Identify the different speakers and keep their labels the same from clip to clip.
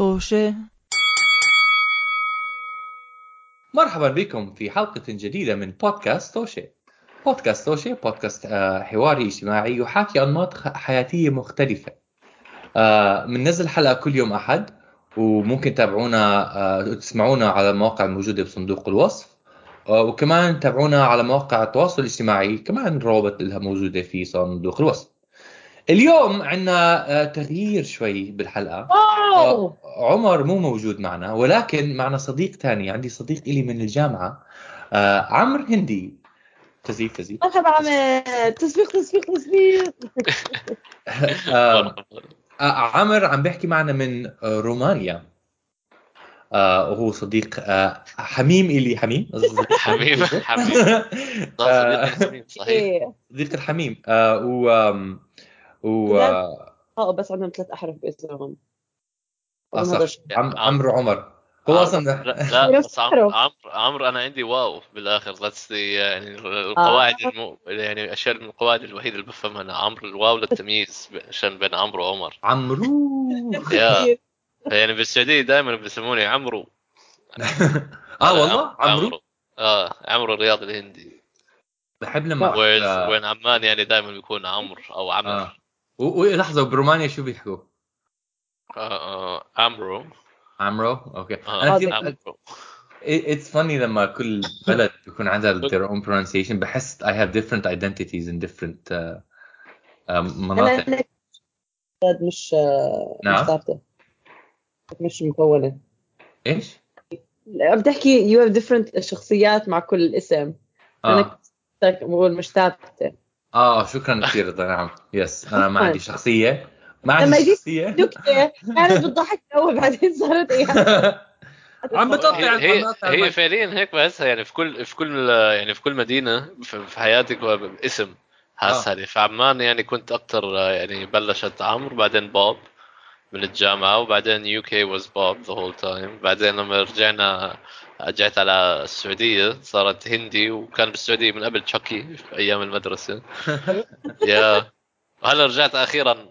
Speaker 1: طوشة.
Speaker 2: مرحبا بكم في حلقة جديدة من بودكاست توشي بودكاست توشي بودكاست آه، حواري اجتماعي يحاكي أنماط حياتية مختلفة. آه، بننزل حلقة كل يوم أحد وممكن تتابعونا آه، تسمعونا على المواقع الموجودة بصندوق الوصف آه، وكمان تابعونا على مواقع التواصل الاجتماعي كمان الروابط لها موجودة في صندوق الوصف. اليوم عندنا تغيير شوي بالحلقة.
Speaker 3: واو!
Speaker 2: آه، عمر مو موجود معنا ولكن معنا صديق ثاني عندي صديق إلي من الجامعة آه عمرو هندي. تزيف تزيف
Speaker 3: مرحبا عماد تسبيق تسبيق تسبيق.
Speaker 2: آه آه عمرو عم بيحكي معنا من آه، رومانيا. آه وهو صديق آه حميم إلي. حميم؟
Speaker 4: حميم حميم.
Speaker 2: آه،
Speaker 4: صديق حميم صحيح.
Speaker 2: صديق الحميم. آه و و آه
Speaker 3: آه بس عندهم ثلاث أحرف باسمهم
Speaker 2: آه، عم عمرو عمر. هو أصلا
Speaker 4: لا
Speaker 3: نفس
Speaker 4: بس. عمرو عمرو أنا عندي واو بالآخر. that's يعني القواعد المو... يعني اشياء من القواعد الوحيدة اللي بفهمها أنا. عمرو الواو للتمييز عشان بين عمرو وعمر.
Speaker 2: عمرو.
Speaker 4: yeah. يعني بالسعودية دائما بيسموني عمرو.
Speaker 2: آه والله؟ عمرو؟
Speaker 4: آه عمرو الرياض الهندي.
Speaker 2: بحب لما
Speaker 4: وين
Speaker 2: آه،
Speaker 4: وين عمان يعني دائما بيكون عمرو أو عمر
Speaker 2: و- ولحظه وبرومانيا شو بيحكوا؟
Speaker 4: آه آه عمرو
Speaker 2: عمرو okay.
Speaker 4: آه
Speaker 2: أنا
Speaker 3: آه،
Speaker 2: كثير
Speaker 4: عمرو
Speaker 2: it's funny لما كل بلد بيكون عندها their own pronunciation بحس I have different identities in different uh, uh, مناطق.
Speaker 3: أنا أنا مش آه، مش
Speaker 2: نعم.
Speaker 3: ثابته مش مكونه
Speaker 2: إيش؟
Speaker 3: عم تحكي you have different شخصيات مع كل اسم.
Speaker 2: آه.
Speaker 3: أنا بقول مش ثابته
Speaker 2: آه شكرا كثير رضا نعم. yes أنا ما عندي شخصية. ما
Speaker 3: لما
Speaker 2: عندي شخصية.
Speaker 3: نكتة. كانت بتضحك الأول بعدين صارت إيه؟
Speaker 2: عم بتقطع
Speaker 4: هي هي, فعليا هيك بحسها يعني في كل في كل يعني في كل مدينة في في حياتك هو اسم حاسها يعني في عمان يعني كنت أكثر يعني بلشت عمرو بعدين بوب من الجامعة وبعدين يو كي was بوب the whole time بعدين لما رجعنا رجعت على السعودية صارت هندي وكان بالسعودية من قبل تشاكي في أيام المدرسة. يا وهلا رجعت أخيرا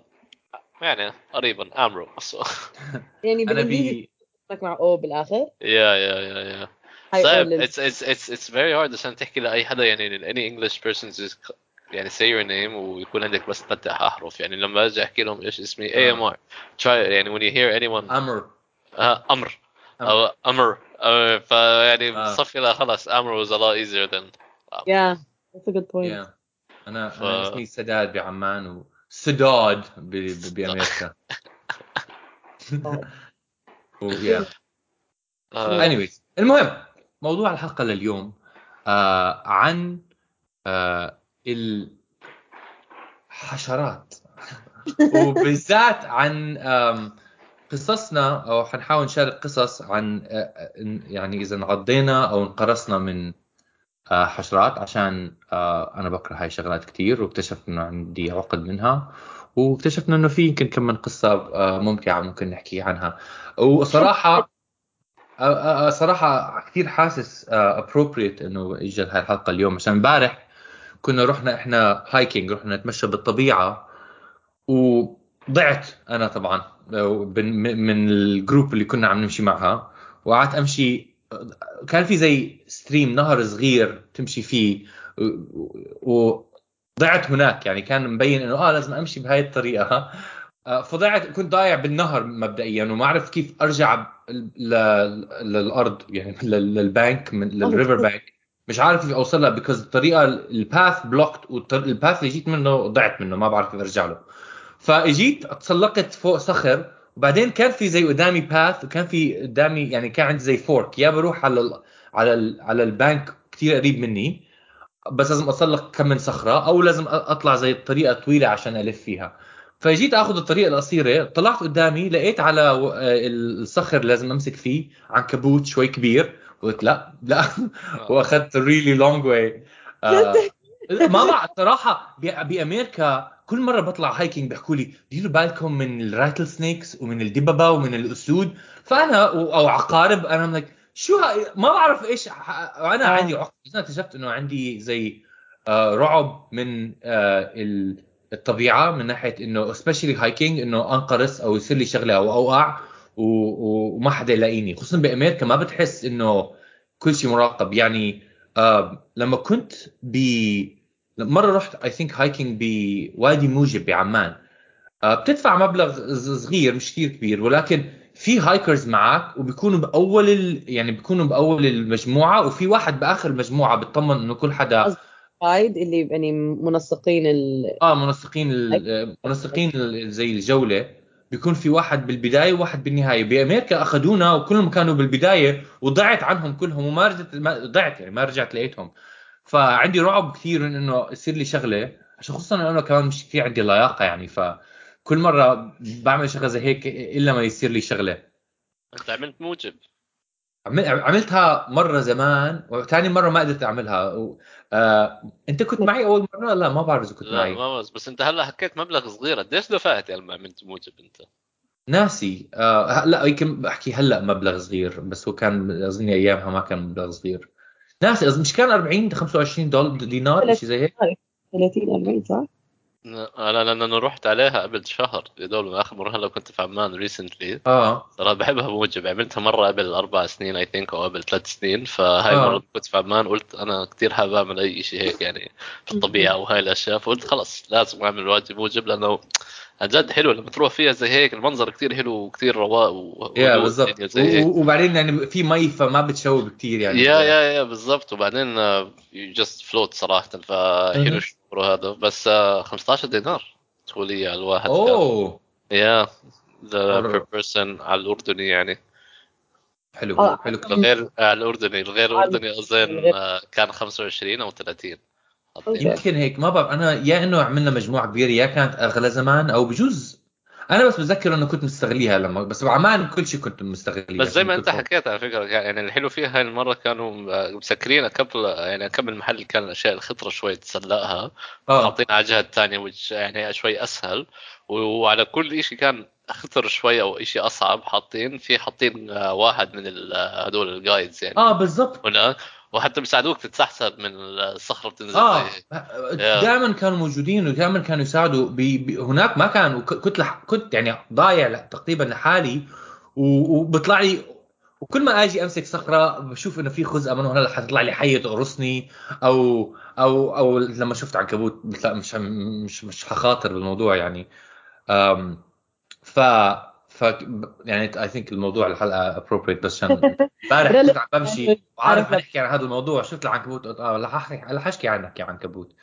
Speaker 4: يعني قريبا عمرو
Speaker 3: يعني
Speaker 2: أنا
Speaker 3: بالانجليزي
Speaker 2: بي
Speaker 3: مع أو
Speaker 4: بالآخر. yeah yeah yeah
Speaker 3: yeah.
Speaker 4: صعب
Speaker 3: أو لل-
Speaker 4: it's it's it's it's very hard عشان تحكي لأي حدا يعني any English person just يعني say your name ويكون عندك بس ثلاث أحرف. يعني لما أجي أحكي لهم إيش اسمي AMR try يعني when you hear anyone
Speaker 2: عمرو
Speaker 4: آه أمر. أو أمر. فيعني
Speaker 2: آه.
Speaker 4: بصفي لا خلاص أمر was a lot easier than
Speaker 3: yeah that's a good point
Speaker 2: Yeah. أنا
Speaker 4: ف-
Speaker 2: أنا اسمي سداد بعمان وسداد ب- ب- بأمريكا و- yeah.
Speaker 4: آه
Speaker 2: anyways المهم موضوع الحلقة لليوم آه عن آه الحشرات وبالذات عن قصصنا أو حنحاول نشارك قصص عن يعني إذا انعضينا أو انقرصنا من آه، حشرات عشان آه، أنا بكره هاي الشغلات كثير واكتشفت إنه عندي عقد منها واكتشفنا إنه في يمكن كم من قصة آه، ممتعة ممكن نحكي عنها. وصراحة صراحة كثير حاسس ابروبريت إنه اجى هاي الحلقة اليوم عشان امبارح كنا رحنا إحنا hiking رحنا نتمشى بالطبيعة وضعت أنا طبعا من ال group اللي كنا عم نمشي معها وقعدت أمشي كان في زي stream نهر صغير تمشي فيه وضعت هناك يعني كان مبين إنه آه لازم أمشي بهاي الطريقة. فضعت كنت ضايع بالنهر مبدئيا وما اعرف كيف أرجع للأرض يعني لل- للبانك من لل river bank مش عارف كيف أوصل لها because الطريقة ال path blocked وال path اللي جيت منه ضعت منه ما بعرف كيف أرجع له. فاجيت تسلقت فوق صخر وبعدين كان في زي قدامي path وكان في قدامي يعني كان عندي زي fork يا بروح على ال على ال على البانك كثير قريب مني بس لازم اتسلق كم من صخرة أو لازم أطلع زي الطريقة طويلة عشان ألف فيها. فجيت آخذ الطريقة القصيرة طلعت قدامي لقيت على آه، الصخر لازم أمسك فيه عنكبوت شوي كبير. قلت لا لا. وأخذت really long way ما بعرف صراحة بأمريكا كل مرة بطلع hiking بيحكوا لي ديروا بالكم من ال rattlesnakes ومن الدببه ومن الأسود. فأنا أو عقارب أنا like شو ها- ما بعرف إيش أنا
Speaker 3: آه.
Speaker 2: عندي عقد. بس أنا اكتشفت إنه عندي زي آه، رعب من آه، ال- الطبيعة من ناحية إنه especially hiking إنه أنقرص أو يصير لي شغلة أو أوقع وما حدا يلاقيني. خصوصا بأمريكا ما بتحس إنه كل شيء مراقب. يعني آه لما كنت ب مرة رحت I think hiking بوادي موجب بعمان. آه بتدفع مبلغ صغير مش كثير كبير ولكن في hikers معك وبيكونوا بأول ال... يعني بيكونوا بأول المجموعة وفي واحد بآخر المجموعه بيطمن إنه كل حدا
Speaker 3: قايد اللي يعني منسقين ال...
Speaker 2: آه منسقين ال- منسقين ال- زي الجولة. بيكون في واحد بالبداية وواحد بالنهاية. بأمريكا أخذونا وكلهم كانوا بالبداية وضعت عنهم كلهم وما رجعت ما ضعت يعني ما رجعت لقيتهم. فعندي رعب كثير من إنه يصير لي شغلة عشان خصوصا إنه أنا كمان مش كثير عندي لياقة يعني فكل مرة بعمل شغلة زي هيك إلا ما يصير لي شغلة.
Speaker 4: أنت عملت موجب.
Speaker 2: عمل- عملتها مرة زمان وثاني مرة ما قدرت أعملها. و... آه... أنت كنت معي أول مرة لا؟ ما بعرف إذا كنت
Speaker 4: لا
Speaker 2: معي.
Speaker 4: ما بس, بس أنت هلأ حكيت مبلغ صغير. قديش دفعت يا لما عملت موجب أنت؟
Speaker 2: ناسي. آه لا يمكن بحكي هلأ مبلغ صغير بس هو كان أظن أيامها ما كان مبلغ صغير. ناسي أظن مش كان 40 25 دولار دينار شيء زي هيك.
Speaker 3: 30 40 صح؟
Speaker 4: أنا لأن أنا رحت عليها قبل شهر. يا دوب اخر مرة هلا كنت في عمان recently
Speaker 2: آه.
Speaker 4: ترى بحبها موجب عملتها مرة قبل أربع سنين I think أو قبل ثلاث سنين. فهاي
Speaker 2: آه.
Speaker 4: المره كنت في عمان قلت أنا كثير حابب أعمل أي شيء هيك يعني في الطبيعة وهاي الأشياء. فقلت خلص لازم أعمل واجب موجب لأنه عن جد حلو لما تروح فيها زي هيك المنظر كثير حلو وكثير رواق و-
Speaker 2: يا و- وبعدين يعني في مي فما بتشوب كثير يعني
Speaker 4: يا يا يا بالضبط وبعدين you just float
Speaker 2: صراحة.
Speaker 4: فحلو الشعور هذا بس آه، 15 دينار تقولي على الواحد.
Speaker 2: أوه
Speaker 4: يا ذا. per person على الأردني يعني
Speaker 2: حلو
Speaker 3: آه.
Speaker 2: حلو كثير
Speaker 4: الغير آه، الأردني الغير الاردني
Speaker 3: أظن.
Speaker 4: آه، كان 25 أو 30
Speaker 3: okay.
Speaker 2: يمكن هيك ما بعرف أنا yeah إنه عملنا مجموعة كبيرة يا كانت اغلى زمان أو بجوز. أنا بس بتذكر إنه كنت مستغليها لما بس بعمان كل شيء كنت مستغليه
Speaker 4: بس زي ما
Speaker 2: أنت
Speaker 4: حكيت على فكرة يعني الحلو فيها هاي المرة كانوا آه، مسكرين قبل يعني كم المحل كان الاشياء الخطره شوي تسلقها
Speaker 2: آه.
Speaker 4: حاطين على الجهه الثانية يعني شوي أسهل. وعلى كل شيء كان خطر شوي أو شيء أصعب حاطين في حاطين آه، واحد من آه، هدول ال guides يعني.
Speaker 2: آه بالضبط.
Speaker 4: هناك وحتى بيساعدوك تتسحسب من الصخرة بتنزل آه هيك.
Speaker 2: دائما كانوا موجودين ودائما كانوا يساعدوا. بي بي هناك ما كان كنت لح كنت يعني ضايع تقريبا لحالي. وبطلع لي وكل ما آجي أمسك صخرة بشوف إنه في خزقه من هنا حتطلع لي حية تقرصني أو أو أو لما شفت عنكبوت لا مش مش مش حخاطر بالموضوع يعني. ف ف يعني I think الموضوع الحلقة appropriate بس عشان امبارح كنت عم بمشي وعارف نحكي عن هذا الموضوع. شفت العنكبوت؟ قلت آه رح أحكي رح أحكي عنك يا عنكبوت.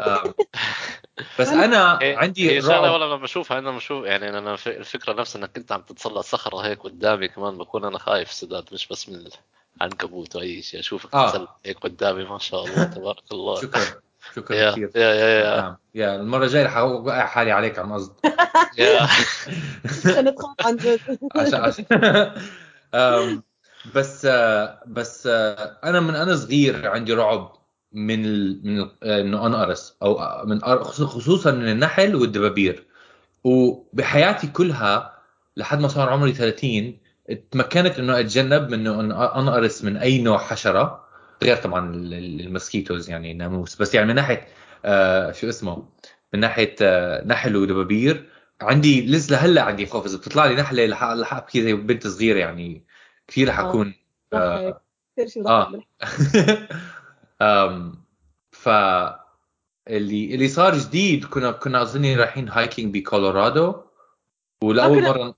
Speaker 2: آم، بس أنا
Speaker 4: هي-
Speaker 2: عندي
Speaker 4: شغله
Speaker 2: رعب
Speaker 4: ولا لما بشوفها أنا بشوف يعني أنا في- الفكرة نفسها إنك أنت عم تتسلق صخرة هيك قدامي كمان بكون أنا خايف سداد مش بس من العنكبوت أو اي شيء أشوفك
Speaker 2: آه.
Speaker 4: تتسلق هيك قدامي ما شاء الله تبارك الله.
Speaker 2: شكرا. شكرا
Speaker 4: يا
Speaker 2: كثير.
Speaker 4: yeah yeah yeah,
Speaker 2: نعم. يا المرة الجاية رح أوقع حالي عليك عن قصد
Speaker 3: عن جد.
Speaker 2: بس بس أنا من أنا صغير عندي رعب من ال... من إنه انقرص أو من خصوصا من النحل والدبابير. وبحياتي كلها لحد ما صار عمري 30 تمكنت إنه أتجنب من إنه أن- انقرص من أي نوع حشرة. غير طبعا ال- ال- المسكيتوز يعني الناموس بس يعني من ناحية آه شو اسمه من ناحية آه نحل ودبابير عندي لسه لهلا عندي خوف. إذا بتطلع لي نحلة رح رح ابكي زي بنت صغيرة يعني كثير رح
Speaker 3: آه.
Speaker 2: أكون آه
Speaker 3: شيء
Speaker 2: آه. ف اللي اللي صار جديد كنا كنا اظني رايحين hiking بكولورادو.
Speaker 3: ولأول
Speaker 2: مرة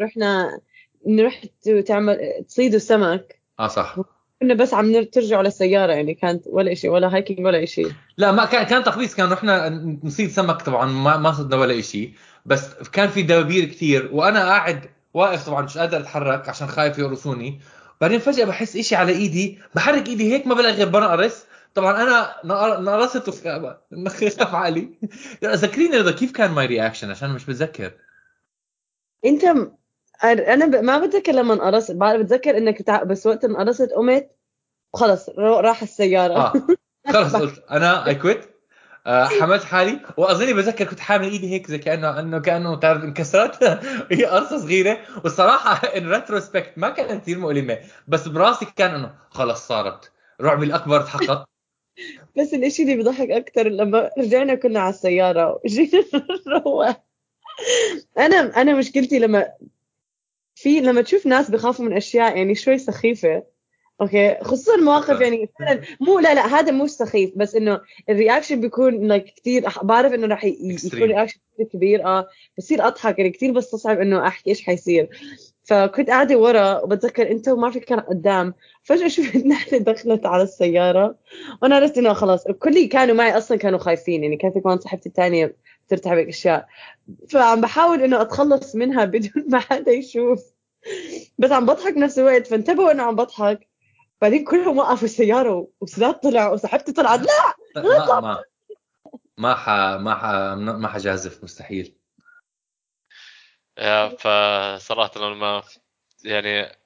Speaker 3: رحنا نروح ت- تعمل تصيدوا سمك
Speaker 2: آه صح.
Speaker 3: كنا بس عم نر- ترجعوا للسيارة يعني كانت ولا شيء ولا hiking ولا شيء
Speaker 2: لا ما كان كان تخليص كان رحنا نصيد سمك طبعا ما ما صدنا ولا شيء بس كان في دبابير كثير وأنا قاعد واقف طبعا مش قادر أتحرك عشان خايف يقرصوني. بعدين فجأة بحس إشي على إيدي بحرك إيدي هيك ما بلاقي غير بنقرص. طبعا أنا نقر- نقرصت وخاف عقلي ذكريني رضا كيف كان my reaction عشان مش بتذكر
Speaker 3: أنت أنا ب... ما بتذكر لما انقرصت بعرف بتذكر إنك تع... بس وقت انقرصت قمت وخلص رو- راح السيارة.
Speaker 2: آه. خلص قلت أنا I quit آه حملت حالي. واظني بتذكر كنت حامل إيدي هيك زي كانه إنه كأنه تعرف انكسرت. هي قرصة صغيرة. والصراحة in retrospect ما كانت كثير مؤلمة. بس براسي كان إنه خلص صارت. رعبي الاكبر تحقق.
Speaker 3: بس الإشي اللي بضحك أكثر لما رجعنا كنا على السيارة. وجينا نروح. أنا أنا مشكلتي لما في لما تشوف ناس بخافوا من أشياء يعني شوي سخيفة. أوكي؟ خصوصا مواقف يعني فعلا مو لا لا هذا مو سخيف بس إنه ال reaction بيكون like كثير بعرف إنه راح يكون. reaction كثير كبير آه بصير أضحك يعني كثير بستصعب إنه أحكي إيش حيصير. فكنت قاعدة ورا وبتذكر أنت وما في كان قدام. فجأة شفت نحله دخلت على السيارة وأنا عرفت إنه خلاص الكل اللي كانوا معي أصلا كانوا خايفين يعني كانت كمان صاحبتي الثانية ترتعب أشياء. فعم بحاول إنه أتخلص منها بدون ما حدا يشوف. بس عم بضحك بنفس الوقت فانتبهوا إنه عم بضحك. بعدين كلهم وقفوا السيارة وسداد طلع وصاحبتي طلعت. لا!
Speaker 2: ما ما ما ح ما ح ما حجازف مستحيل.
Speaker 4: يا فصراحة أنا ما يعني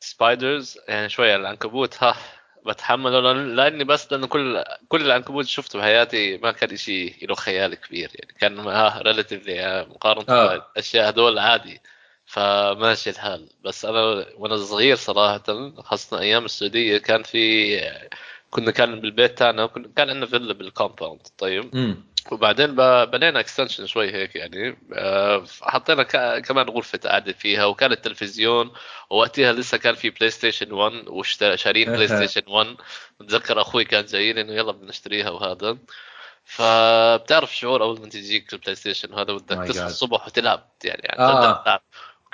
Speaker 4: spiders يعني شوية العنكبوت ها بتحمله لأن- لأني بس لأنه كل كل العنكبوت شفته بحياتي ما كان شيء له خيال كبير يعني كان ها relatively مقارنة
Speaker 2: آه.
Speaker 4: بالأشياء هدول عادي. فماشي الحال. بس أنا وأنا صغير صراحة خاصة أيام السعودية كان في كنا كان بالبيت تاعنا كان عندنا فيلا بال compound طيب.
Speaker 2: امم
Speaker 4: وبعدين بنينا extension شوي هيك يعني. آه، حطينا كمان غرفة قعده فيها وكان التلفزيون ووقتها لسه كان في PlayStation 1 وشارين PlayStation 1 بتذكر أخوي كان جاي لي إنه يلا بدنا نشتريها وهذا. فبتعرف شعور أول ما تجيك ال PlayStation وهذا بدك تصحى. الصبح وتلعب يعني عن
Speaker 2: آه.
Speaker 4: تلعب.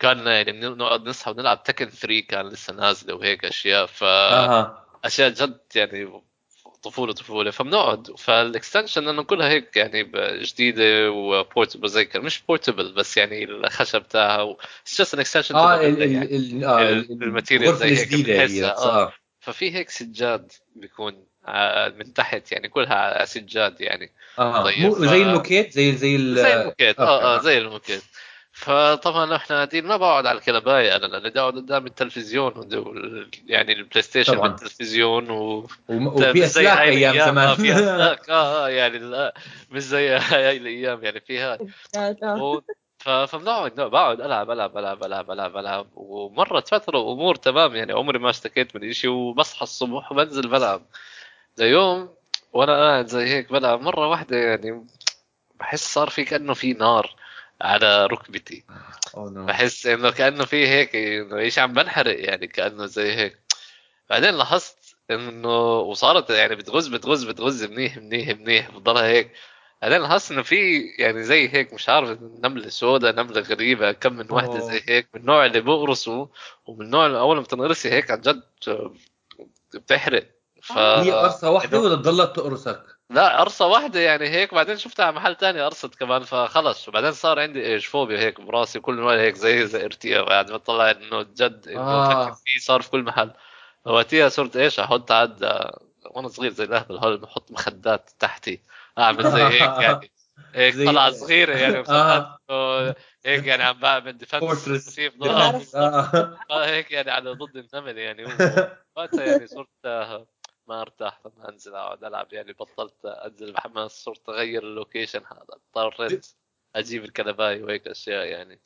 Speaker 4: وكان يعني نقعد نصحى ونلعب Tekken 3 كان لسه نازله وهيك أشياء ف
Speaker 2: أها.
Speaker 4: أشياء جد يعني طفولة طفولة. فبنقعد. فال extension انه كلها هيك يعني جديدة و portable زي كده مش portable بس يعني الخشب تاعها just an extension
Speaker 2: آه ال ال ال آه،
Speaker 4: ال-
Speaker 2: ال-
Speaker 4: ال material
Speaker 2: الغرفه
Speaker 4: زي هيك
Speaker 2: الجديده
Speaker 4: آه. ففي هيك سجاد بيكون ع- من تحت يعني كلها سجاد يعني.
Speaker 2: آه
Speaker 4: طيب،
Speaker 2: مو زي الموكيت؟ زي زي ال-
Speaker 4: زي الموكيت. آه آه
Speaker 2: أوكي.
Speaker 4: زي الموكيت. فطبعا إحنا قاعدين ما بقعد على الكنبايه أنا لأني بقعد قدام التلفزيون يعني ال PlayStation
Speaker 2: طبعاً.
Speaker 4: بالتلفزيون و
Speaker 2: وفي أسلاك
Speaker 4: هاي
Speaker 2: أيام
Speaker 4: الأيام، آه، في
Speaker 2: زمان
Speaker 4: أسلاك. آه آه يعني لا مش زي هاي الأيام يعني فيها و... ف- فبنقعد بقعد ألعب ألعب ألعب ألعب ألعب ألعب. ومرت فترة امور تمام يعني عمري ما اشتكيت من شيء وبصحى الصبح وبنزل بلعب. ليوم وأنا قاعد زي هيك بلعب مرة واحدة يعني بحس صار في كأنه في نار. على ركبتي
Speaker 2: Oh no.
Speaker 4: بحس إنه كأنه في هيك إنه إيش عم بنحرق يعني كأنه زي هيك بعدين لاحظت إنه وصارت يعني بتغز بتغز بتغز منيح منيح منيح بتضلها هيك بعدين لاحظت إنه في يعني زي هيك مش عارف نملة سوداء نملة غريبة كم من واحدة
Speaker 2: أوه.
Speaker 4: زي هيك من النوع اللي بيقرصوا ومن النوع اللي أول ما بتنقرصي هيك عن جد بتحرق ف
Speaker 2: هي قرصة
Speaker 4: واحدة
Speaker 2: ولا تضلت تقرصك؟
Speaker 4: لا قرصه واحدة يعني هيك بعدين شفتها على محل تاني قرصت كمان فخلص وبعدين صار عندي إيش فوبيا هيك براسي كل ما هيك زي زي ارتياح قاعد بطلع إنه جد إنه
Speaker 2: آه.
Speaker 4: فيه صار في كل محل وقتها صرت إيش أحط عاد آه، وأنا صغير زي الاهبل هول بحط مخدات تحتي أعمل زي هيك يعني هيك طلعه صغيرة يعني
Speaker 2: آه.
Speaker 4: هيك يعني عم بعمل defense
Speaker 3: بعرف.
Speaker 2: آه.
Speaker 4: هيك يعني على ضد النمل يعني وقتها يعني صرت آه، ما ارتاح لما انزل اقعد العب يعني بطلت انزل بحماس صرت اغير ال location هذا اضطريت أجيب الكنباي وهيك اشياء يعني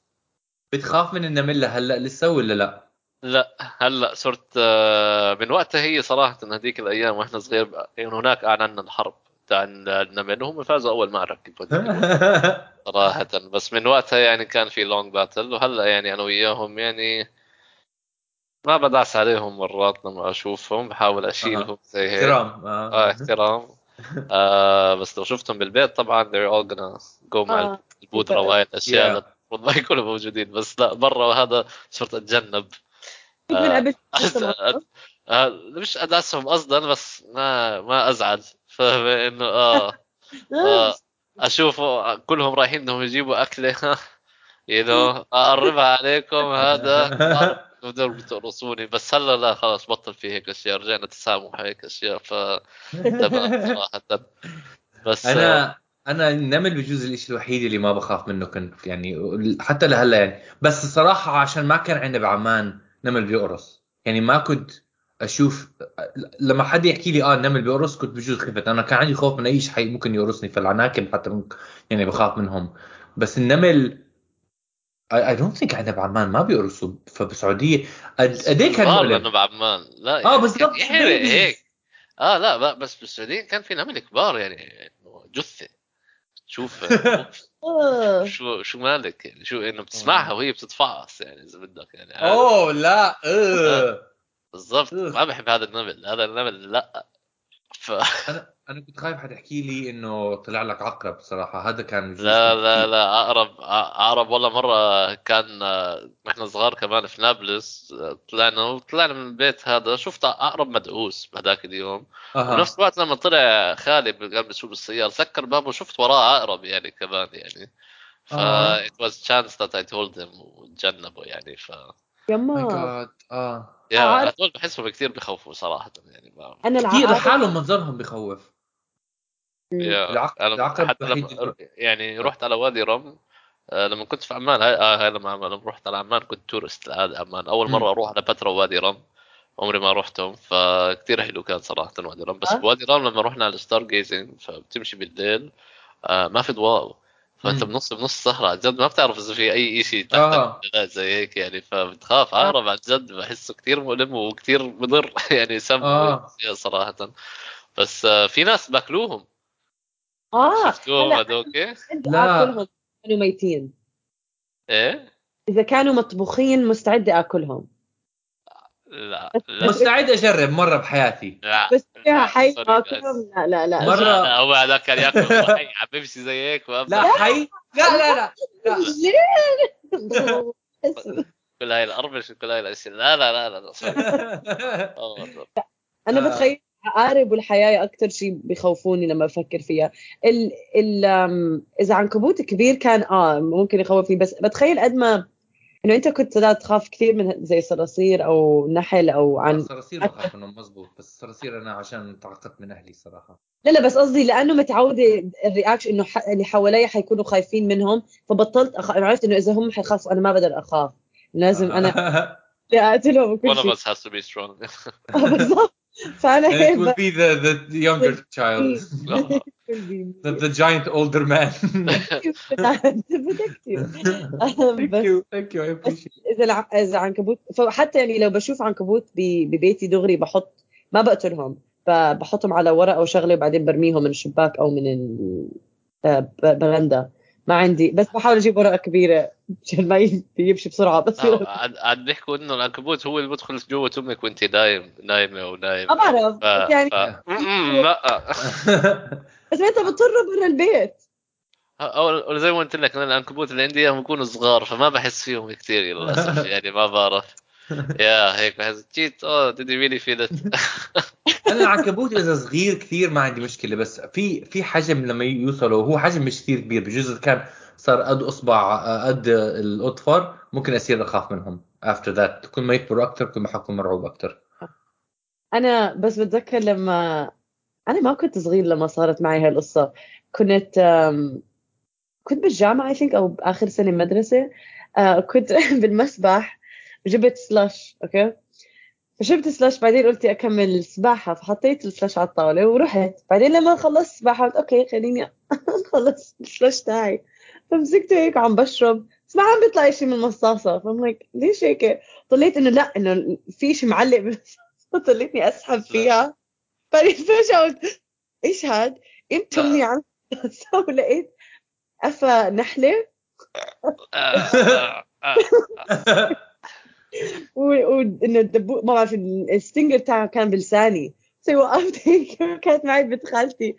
Speaker 2: بتخاف من النمله هلأ لسه ولا لا؟
Speaker 4: لا هلأ صرت آه، من وقتها هي صراحة هذيك الأيام وإحنا صغير يعني هناك اعلنا الحرب تاع النمل وهم فازوا أول معركه صراحة بس من وقتها يعني كان في لونج باتل وهلأ يعني أنا وياهم يعني ما بدعس عليهم مرات لما أشوفهم بحاول أشيلهم زي هيك.
Speaker 2: احترام.
Speaker 4: آه.
Speaker 2: آه
Speaker 4: احترام. آه بس لو شفتهم بالبيت طبعا they're all gonna go مع
Speaker 3: آه.
Speaker 4: البودرة وهاي الأشياء
Speaker 2: Yeah.
Speaker 4: المفروض ما يكونوا موجودين. بس لا برا وهذا صرت
Speaker 3: أتجنب.
Speaker 4: أد- آه مش أدعسهم قصدا بس ما ما أزعل. فاهم إنه آه آه أشوفه كلهم رايحين إنهم يجيبوا أكلة. يو نو أقربها عليكم هذا. بعرف إنه بدهم تقرصوني بس هلا لا خلاص بطل في هيك أشياء رجعنا تسامح هيك أشياء ف صراحة. بس
Speaker 2: أنا أنا النمل بجوز الشيء الوحيد اللي ما بخاف منه كنت يعني حتى لهلا يعني. بس الصراحه عشان ما كان عندنا بعمان نمل بيقرص. يعني ما كنت أشوف لما حد يحكي لي آه النمل بيقرص كنت بجوز خفت. أنا كان عندي خوف من أي شيء ممكن يقرصني فالعناكب حتى يعني بخاف منهم. بس النمل I don't think عندنا بعمان ما بيقرصوا فبالسعوديه قد إيه كان
Speaker 4: لأنه بعمان لا
Speaker 2: آه
Speaker 4: يعني
Speaker 2: بالضبط
Speaker 4: يحرق
Speaker 2: babies.
Speaker 4: هيك. آه لا بس بالسعوديه كان في نمل كبار يعني جثة. تشوف
Speaker 3: آه.
Speaker 4: شو شو مالك يعني؟ شو إنه بتسمعها وهي بتتفعص يعني إذا بدك يعني عارف؟
Speaker 2: أوه لا آه.
Speaker 4: بالضبط. ما بحب هذا النمل. هذا النمل لا. ف...
Speaker 2: أنا كنت خايف حد يحكي لي إنه طلع لك عقرب صراحة هذا كان
Speaker 4: لا لا. لا اقرب اقرب والله مرة كان وإحنا صغار كمان في نابلس طلعنا وطلعنا من البيت هذا. شفت اقرب مدعوس بهذاك اليوم.
Speaker 2: أها.
Speaker 4: بنفس الوقت لما طلع خالي قام بيسوق بالسيارة سكر بابه وشفت وراه عقرب يعني كمان يعني. ف it was chance that I told him وتجنبه يعني ف
Speaker 2: ماي
Speaker 3: يما
Speaker 2: جاد آه.
Speaker 4: يا هدول بحسهم كثير بخوفوا صراحة يعني ما
Speaker 3: أنا
Speaker 2: كثير لحالهم منظرهم بخوف.
Speaker 4: يا
Speaker 2: العق-
Speaker 4: أنا
Speaker 2: العقرب
Speaker 4: حتى
Speaker 2: الوحيد
Speaker 4: لما يعني رحت على وادي رم آه، لما كنت في عمان هاي آه هاي لما لما رحت على عمان كنت تورست لهذا عمان
Speaker 2: أول.
Speaker 4: مرة أروح على بترا ووادي رم عمري ما رحتهم فكتير حلو كان صراحة وادي رم بس
Speaker 3: أه؟
Speaker 4: بوادي رم لما رحنا على الستار جيزنج فبتمشي بالليل آه ما في ضوء
Speaker 2: فأنت.
Speaker 4: بنص بنص الصحراء عن جد ما بتعرف إذا في أي شيء تحتك
Speaker 2: آه.
Speaker 4: زي هيك يعني فبتخاف عقرب عن جد بحسه كثير مؤلم وكثير مضر يعني سم
Speaker 2: آه.
Speaker 4: صراحة بس آه في ناس بأكلوهم
Speaker 3: آه
Speaker 4: شفتوهم هذوك
Speaker 2: لا.
Speaker 3: اكلهم كانوا ميتين.
Speaker 4: إيه؟
Speaker 3: إذا كانوا مطبوخين مستعدة آكلهم.
Speaker 4: لا لا.
Speaker 2: مستعد أجرب مرة بحياتي.
Speaker 4: لا
Speaker 3: بس فيها
Speaker 4: لا،
Speaker 3: حي. آكلهم؟ لا لا لا.
Speaker 2: مرة-
Speaker 4: لا لا هو هذاك كان يأكل حي عم بيمشي زي هيك
Speaker 2: لا حي؟ لا لا لا, لا.
Speaker 4: كل هاي الاربش وكل هاي الأشياء. لا لا لا لا. آه،
Speaker 3: أنا
Speaker 2: آه.
Speaker 3: بتخيل عقارب والحياة أكتر شيء بخوفوني لما بفكر فيها. ال ال إذا عنكبوت كبير كان آه ممكن يخوفني بس بتخيل قد ما إنه أنت كنت لا تخاف كثير من زي صراصير أو نحل أو عن
Speaker 2: الصراصير بخاف منهم مزبوط بس الصراصير أنا عشان تعقدت من أهلي صراحة.
Speaker 3: لا لا بس قصدي لأنه متعودة الرياكشن إنه ح- اللي حوالي حيكونوا خايفين منهم فبطلت أخ... أنا عرفت إنه إذا هم حيخافوا أنا ما بقدر أخاف. لازم أنا أقتلهم وكل
Speaker 4: one of
Speaker 3: شيء
Speaker 4: us has to be strong
Speaker 3: آه، بالضبط.
Speaker 2: And it will be the the younger child
Speaker 4: آه.
Speaker 2: the, the giant older man thank you thank you I appreciate
Speaker 3: إذا. إذا عنكبوت فحتى يعني لو بشوف عنكبوت. ببيتي دغري بحط ما بقتلهم ب- بحطهم على ورق أو شغله وبعدين برميهم من الشباك أو من البرندة ما عندي بس بحاول أجيب ورقة كبيرة مشان ما يمشي بسرعة
Speaker 4: آه،
Speaker 3: بصير
Speaker 4: عاد عاد بيحكوا إنه العنكبوت هو اللي بدخل جوة أمك وأنت نايم نايمة ونايم
Speaker 3: ما بعرف
Speaker 4: ف...
Speaker 3: بس يعني
Speaker 4: لا
Speaker 3: بس أنت بتضطر برا البيت.
Speaker 4: أو زي ما قلت لك أنا العنكبوت اللي عندي إياهم بيكونوا صغار فما بحس فيهم كثير للأسف يعني ما بعرف. يا هيك بحس جيت اوه did you really feel it
Speaker 2: أنا العنكبوت إذا صغير كثير ما عندي مشكلة بس في في حجم لما يوصلوا هو حجم مش كثير كبير بجوز كان صار قد أصبع قد الاطفر ممكن أصير أخاف منهم. After that كل ما يكبروا أكثر كل ما حكون مرعوب أكثر
Speaker 3: أنا بس بتذكر لما أنا ما كنت صغير لما صارت معي هاي القصة كنت كنت بالجامعة I think أو باخر سنة مدرسة آه، كنت بالمسبح جبت slush أوكي؟ فشربت slush بعدين قلت أكمل سباحة فحطيت ال slush على الطاولة ورحت بعدين لما خلصت سباحة قلت أوكي خليني أخلص ال slush تاعي. فمسكته هيك عم بشرب. بس ما عم بيطلع شيء من المصاصة. فم like ليش هيك؟ طلعت إنه لا إنه في شيء معلق بالمصاصه طلعتني أسحب فيها. بعدين فجأة قلت إيش هاد؟ قمت امي عم ولقيت قفا نحلة.
Speaker 4: آه، آه،
Speaker 3: وانه الدبوق ما بعرف الستينجر تاعها كان بلساني. بس وقفت هيك كانت معي بنت خالتي.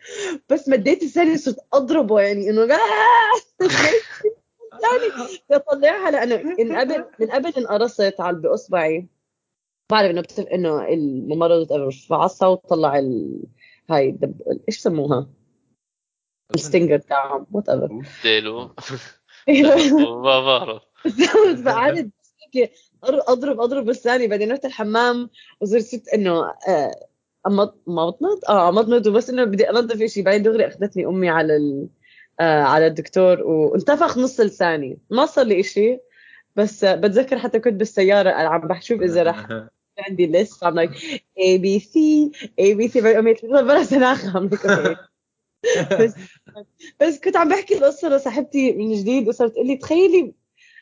Speaker 3: بس مديت لساني صرت أضربه يعني إنه آه! يعني اطلعها لأنه من قبل من قبل انقرصت على باصبعي بعرف إنه بتف... إنه الممرضة فعصها وطلع ال... هاي الدب... إيش بسموها؟ ال stinger تاعهم وات ايفر
Speaker 4: ديلو. ما بعرف.
Speaker 3: فقعدت اضرب اضرب لساني بعدين رحت الحمام وصرت ست إنه آه، أمط ما بطنط آه مطنط وبس إنه بدي أنظف شيء بعدين دغري أخذتني أمي على ال... آه على الدكتور وانتفخ نص لساني. ما صار لي شيء بس آه، بتذكر حتى كنت بالسيارة عم بشوف إذا رح عندي ليست I'm like A B C A B C بعدين بلا سناخه بس بس كنت عم بحكي القصة لصاحبتي من جديد وصارت تقول لي تخيلي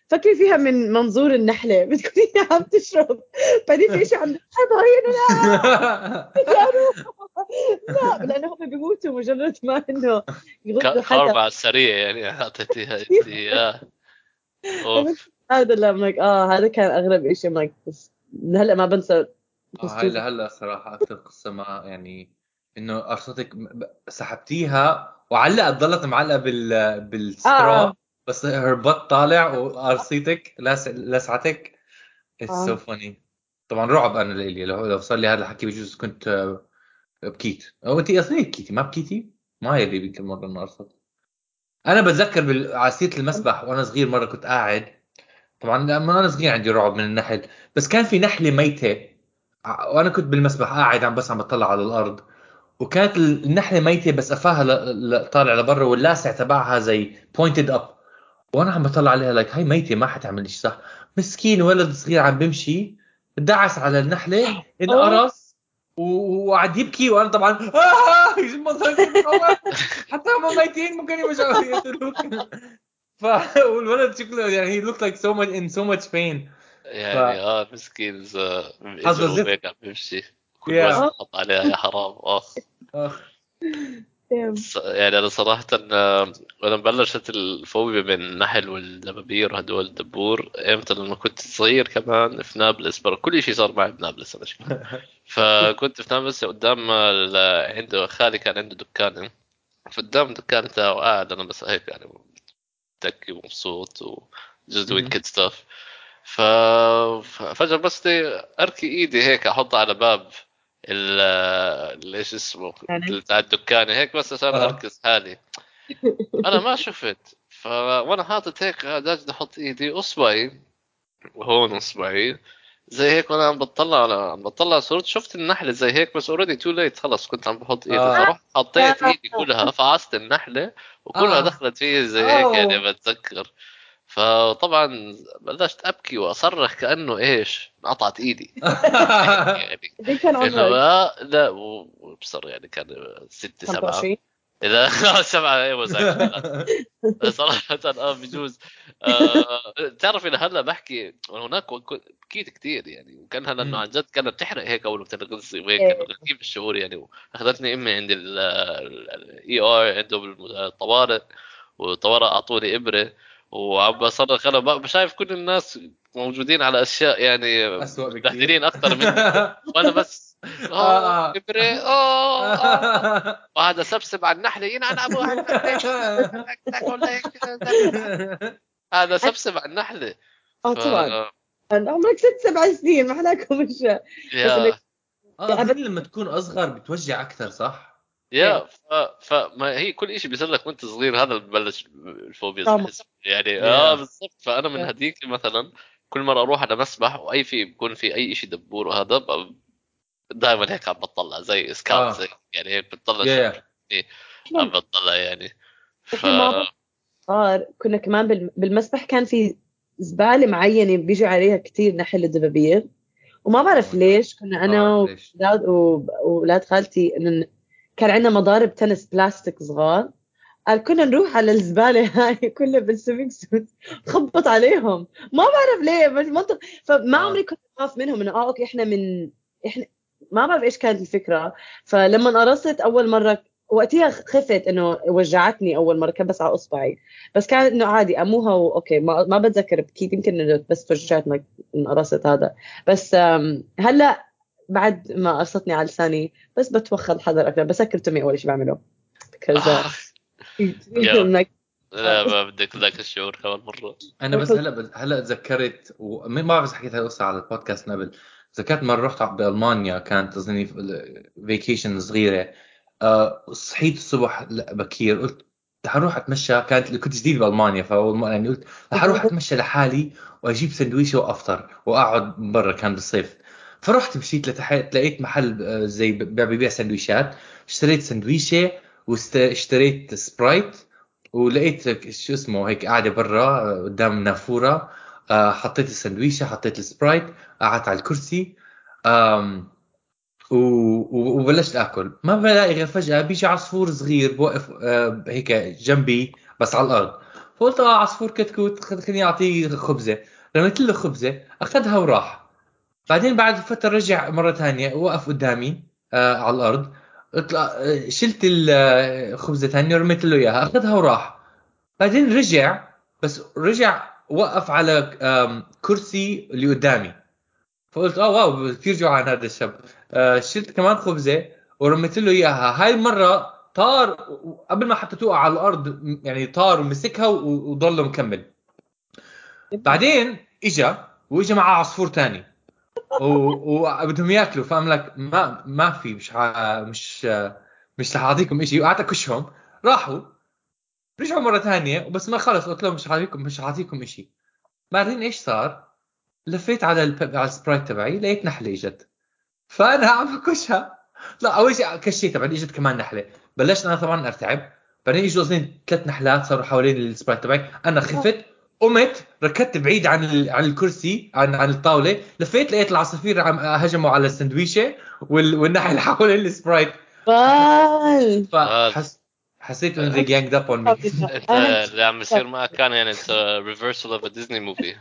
Speaker 3: فكري فيها من منظور النحلة. بتكوني عم تشرب. بعدين في شيء عم تسحبها هي لا. لا لأنه هم بيموتوا مجرد ما إنه يغضوا
Speaker 4: كارما
Speaker 3: حدا.
Speaker 4: على السريع يعني. اعطيتيها اياه.
Speaker 3: هذا لا مايك آه هذا كان أغرب شيء مايك بس هلا ما بنسى
Speaker 2: آه، هاي لهلأ صراحة أكثر قصة ما يعني إنه قرصتك سحبتيها وعلقت ضلت معلقة بال بالسترا
Speaker 3: آه.
Speaker 2: بس هربت طالع وقرصيتك لس... لسعتك اتس. سو فاني طبعا رعب أنا لإلي لو لو صار لي هذا الحكي بجوز كنت آه، بكيت. أو انت أصلا بكيتي ما بكيتي؟ ما هي اللي يمكن مره إنه قرصت أنا بتذكر على المسبح وأنا صغير مرة كنت قاعد. طبعا لما أنا صغير عندي رعب من النحل. بس كان في نحلة ميتة. وأنا كنت بالمسبح قاعد عم بس عم بطلع على الأرض. وكانت النحلة ميتة بس قفاها ل- ل- طالع لبرا واللاسع تبعها زي pointed up وأنا عم بطلع عليها like هاي ميتة ما حتعمل شيء صح مسكين ولد صغير عم بمشي دعس على النحلة انقرص وقعد يبكي وأنا طبعا آه. حتى هم ميتين ممكن يقتلوك ف والولد شكله يعني he looked like so much in so much pain
Speaker 4: يعني آه مسكين إذا
Speaker 2: حظه زفت.
Speaker 4: هيك عم بيمشي كل
Speaker 2: Yeah.
Speaker 4: وزن حط عليها يا حرام
Speaker 3: أخ.
Speaker 4: ص- يعني أنا صراحة آه، لما بلشت الفوبيا من النحل والدبابير وهدول الدبور إمتى لما كنت صغير كمان في نابلس برا كل شيء صار معي بنابلس أنا شكلي فكنت في نابلس قدام ال- عنده خالي كان عنده دكان. فقدام الدكان تاعه قاعد أنا بس هيك يعني متكي ومبسوط و just doing
Speaker 2: مهم.
Speaker 4: kid stuff ف... ففجأة بس أركي إيدي هيك أحطها على باب إيش اسمه؟ بتاع الدكان. هيك بس عشان
Speaker 2: آه.
Speaker 4: أركز. حالي أنا ما شفت. ف وأنا حاطط هيك داجد أحط إيدي أصبعي. وهون أصبعي. زي هيك وأنا عم بطلع على عم بطلع صورت شفت النحلة زي هيك بس already too late خلص كنت عم بحط إيدي.
Speaker 2: آه.
Speaker 4: فرحت حطيت إيدي كلها فعصت النحلة وكلها
Speaker 2: آه.
Speaker 4: دخلت فيي زي هيك يعني. بتذكر. فطبعا بلشت أبكي وأصرخ كأنه إيش انقطعت إيدي. يعني
Speaker 3: كان
Speaker 4: إنه
Speaker 3: عمرك.
Speaker 4: لا لا وبصر يعني كان ست سبعة.
Speaker 3: 25
Speaker 4: إذا سبعة أيوه صراحة آه بجوز. آه تعرف إلى هلأ بحكي هناك بكيت كثير يعني. وكان هلأ إنه
Speaker 2: مم.
Speaker 4: عن جد كانت بتحرق هيك أول ما بتنغزي وهيك
Speaker 3: إيه.
Speaker 4: كان غريب الشعور يعني. وأخذتني أمي عند ال ER عندهم الطوارئ. والطوارئ أعطوني إبرة. وعم بصرخ أنا شايف كل الناس موجودين على أشياء يعني مبهدلين أكثر مني. وأنا بس.
Speaker 2: آه.
Speaker 4: آه. ابره آه آه. وهذا سبسب على النحله ينعن ابوها هيك. هذا سبسب على النحله آه
Speaker 3: طبعا. عمرك ست سبع سنين ما حلاكم مش إنك-
Speaker 2: آه لما تكون أصغر بتوجع أكثر صح؟
Speaker 4: يا ف... فما هي كل شيء بيصير لك وأنت صغير هذا ببلش الفوبيا
Speaker 3: آه.
Speaker 4: يعني. آه بالضبط فأنا من. هديك مثلا كل مرة أروح على مسبح وأي في بكون في أي شيء دبور وهذا دائما هيك عم بطلع زي scout
Speaker 2: آه.
Speaker 4: زي يعني هيك بتطلع
Speaker 2: يا
Speaker 4: عم بطلع يعني ف
Speaker 3: صار كنا كمان بال- بالمسبح كان في زبالة معينة بيجي عليها كثير نحل الدبابير وما بعرف ليش كنا
Speaker 2: أنا ليش.
Speaker 3: وأولاد خالتي كان عندنا مضارب تنس بلاستيك صغار. قال كنا نروح على الزبالة هاي كلها بال swimming suit. خبط عليهم. ما بعرف ليه بس منطق فما
Speaker 2: آه.
Speaker 3: عمري كنت أخاف منهم إنه آه okay إحنا من إحنا ما بعرف إيش كانت الفكرة. فلما قرصت أول مرة وقتها خفت إنه وجعتني أول مرة كبس على إصبعي. بس كان إنه عادي أموها واوكي ما, ما بتذكر بكيت يمكن إنه بس توجعت انقرصت هذا. بس هلأ بعد ما قرصتني على لساني بس بتوخى الحذر أكثر بسكر تمي أول شيء بعمله. because
Speaker 4: آه. لا ما بدك ذاك الشعور كمان مرة.
Speaker 2: أنا بس هلأ هلأ تذكرت وما ما بعرف إذا حكيت هالقصه على البودكاست قبل. تذكرت مرة رحت بألمانيا كانت اظني vacation صغيرة. آه، صحيت الصبح بكير. قلت رح أروح أتمشى. كانت كنت جديد بألمانيا فأول يعني قلت رح أروح أتمشى لحالي وأجيب سندويشة وأفطر وأقعد برا كان بالصيف. فرحت مشيت لتحت لقيت محل آه، زي بيع بيبيع سندويشات اشتريت سندويشه واشتريت سبرايت ولقيت شو اسمه هيك قاعدة برا آه، قدام نافورة. آه، حطيت السندويشه حطيت السبرايت قعدت على الكرسي. وبلشت آكل. ما بلاقي غير فجأة بيجي عصفور صغير بوقف هيك جنبي بس على الأرض. فقلت آه عصفور كتكوت خل- خليني أعطيه خبزة. رميت له خبزة أخذها وراح. بعدين بعد فترة رجع مرة ثانية وقف قدامي آه على الأرض. اطلع شلت الخبزه ثانية ورميت له إياها أخذها وراح. بعدين رجع بس رجع وقف على كرسي اللي قدامي. فقلت آه واو كثير جوعان هذا الشاب. آه، شلت كمان خبزة ورميت له إياها. هاي المرة طار قبل ما حتى توقع على الأرض يعني طار ومسكها وضل مكمل. بعدين إجا وإجا معاه عصفور تاني. و- وبدهم ياكلوا. فقام لك ما ما في مش. مش مش رح أعطيكم شيء وقعدت أكشهم. راحوا. رجعوا مرة ثانية. وبس ما خلص. قلت لهم مش حاعطيكم مش حاعطيكم شيء بعدين إيش صار؟ لفيت على الب... على السبرايت تبعي. لقيت نحلة اجت فأنا عم بكشها. لا أول شيء كشيتها بعدين اجت كمان نحلة. بلشت أنا طبعا أرتعب. بعدين إجوا اثنين ثلاث نحلات صاروا حوالين السبرايت تبعي. أنا خفت. قمت ركضت بعيد عن ال... عن الكرسي عن عن الطاولة لفيت لقيت العصافير عم هجموا على السندويشة وال... والنحل حوالين السبرايت.
Speaker 3: بال
Speaker 2: فحس حسيت ان they ganged up on me.
Speaker 4: انت اللي عم يصير معك كان يعني reversal of
Speaker 2: Disney movie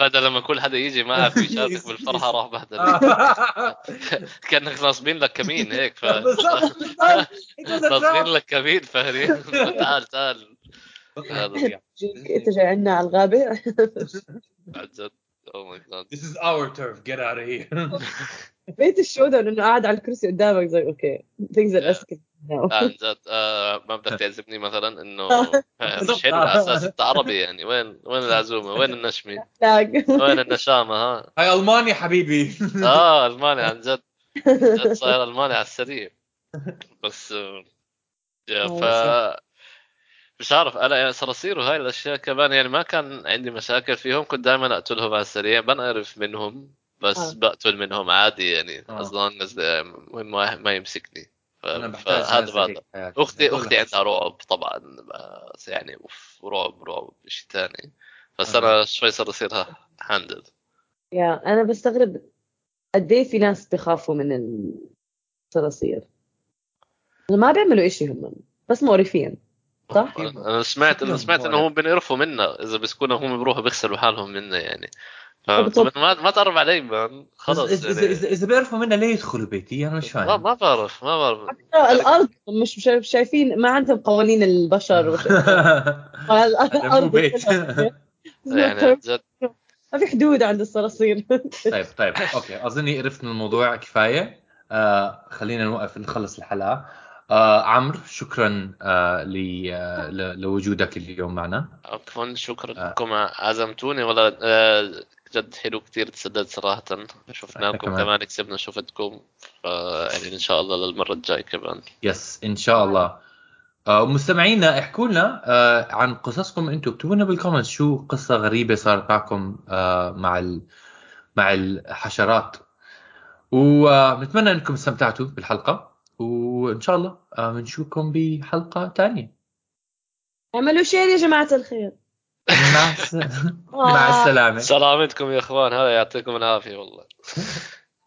Speaker 4: بدل لما كل حدا يجي معك ويشاركك بالفرحة راح بهدل كأنك ناصبين لك كمين هيك ف ناصبين. لك كمين فاهمين تعال تعال.
Speaker 3: انت جاي عنا على الغابة.
Speaker 4: عن جد. oh my God
Speaker 2: This is our turf. Get out of here.
Speaker 3: بيت الشودة انه قاعد على الكرسي قدامك زي okay things are escalating now.
Speaker 4: عن جد آه، ما بدك تعزمني مثلا إنه مش حلو على أساس أنت عربي يعني. وين وين العزومة؟ وين
Speaker 3: النشمة؟
Speaker 4: وين النشامة؟ ها.
Speaker 2: هاي ألمانيا حبيبي.
Speaker 4: آه الماني عن جد. صاير الماني على السريع. بس آه، يا ف مش عارف أنا يعني صراصير وهاي الأشياء كمان يعني ما كان عندي مشاكل فيهم كنت دائما أقتلهم على السريع بنقرف منهم بس
Speaker 3: آه.
Speaker 4: بقتل منهم عادي يعني
Speaker 2: آه.
Speaker 4: as long as the- وين ما ما يمسكني ف-
Speaker 2: أنا بحتاج
Speaker 4: فهذا
Speaker 2: هيك بحياتي.
Speaker 4: أختي
Speaker 2: أختي.
Speaker 4: عندها رعب طبعا بس يعني أوف رعب رعب شيء ثاني بس
Speaker 2: آه.
Speaker 4: أنا شوي صار يصيرها هاندل
Speaker 3: يا أنا بستغرب قد إيه في ناس بخافوا من الصراصير ما بيعملوا إشي هم بس مقرفين صح؟
Speaker 4: أنا سمعت أنا سمعت انه هم بنقرفوا منا. إذا بيسكونوا هم بيروحوا بيغسلوا حالهم منا يعني. ما ما تقرب علي مان خلص
Speaker 2: اذا اذا
Speaker 4: يعني.
Speaker 2: اذا إذا بيعرفوا منا ليه يدخلوا بيتي؟ أنا مش
Speaker 4: ما
Speaker 2: فاهم.
Speaker 4: ما بعرف ما بعرف.
Speaker 3: الأرض مش مش شايفين ما عندهم قوانين البشر. الأرض
Speaker 2: بيت.
Speaker 4: يعني عن جد.
Speaker 3: ما في حدود عند الصراصير.
Speaker 2: طيب طيب. أوكي. أظني عرفت من الموضوع كفاية. آه خلينا نوقف نخلص الحلقة. آه عمرو شكرا آه آه لوجودك اليوم معنا.
Speaker 4: عفوا شكرا
Speaker 2: آه.
Speaker 4: لكم عزمتوني والله آه، جد حلو كتير تسدد صراحة. شفناكم
Speaker 2: كمان.
Speaker 4: كمان كسبنا شفتكم يعني إن شاء الله للمرة الجاي كمان.
Speaker 2: yes إن شاء الله. آه مستمعينا احكوا لنا آه عن قصصكم أنتم. اكتبوا لنا بال comments شو قصة غريبة صارت معكم آه مع ال... مع الحشرات. ونتمنى إنكم استمتعتوا بالحلقة. وإن شاء الله آه بنشوفكم بحلقة ثانية
Speaker 3: اعملوا share يا جماعة الخير.
Speaker 2: مع. مع السلامة.
Speaker 4: سلامتكم يا إخوان هذا يعطيكم العافية والله.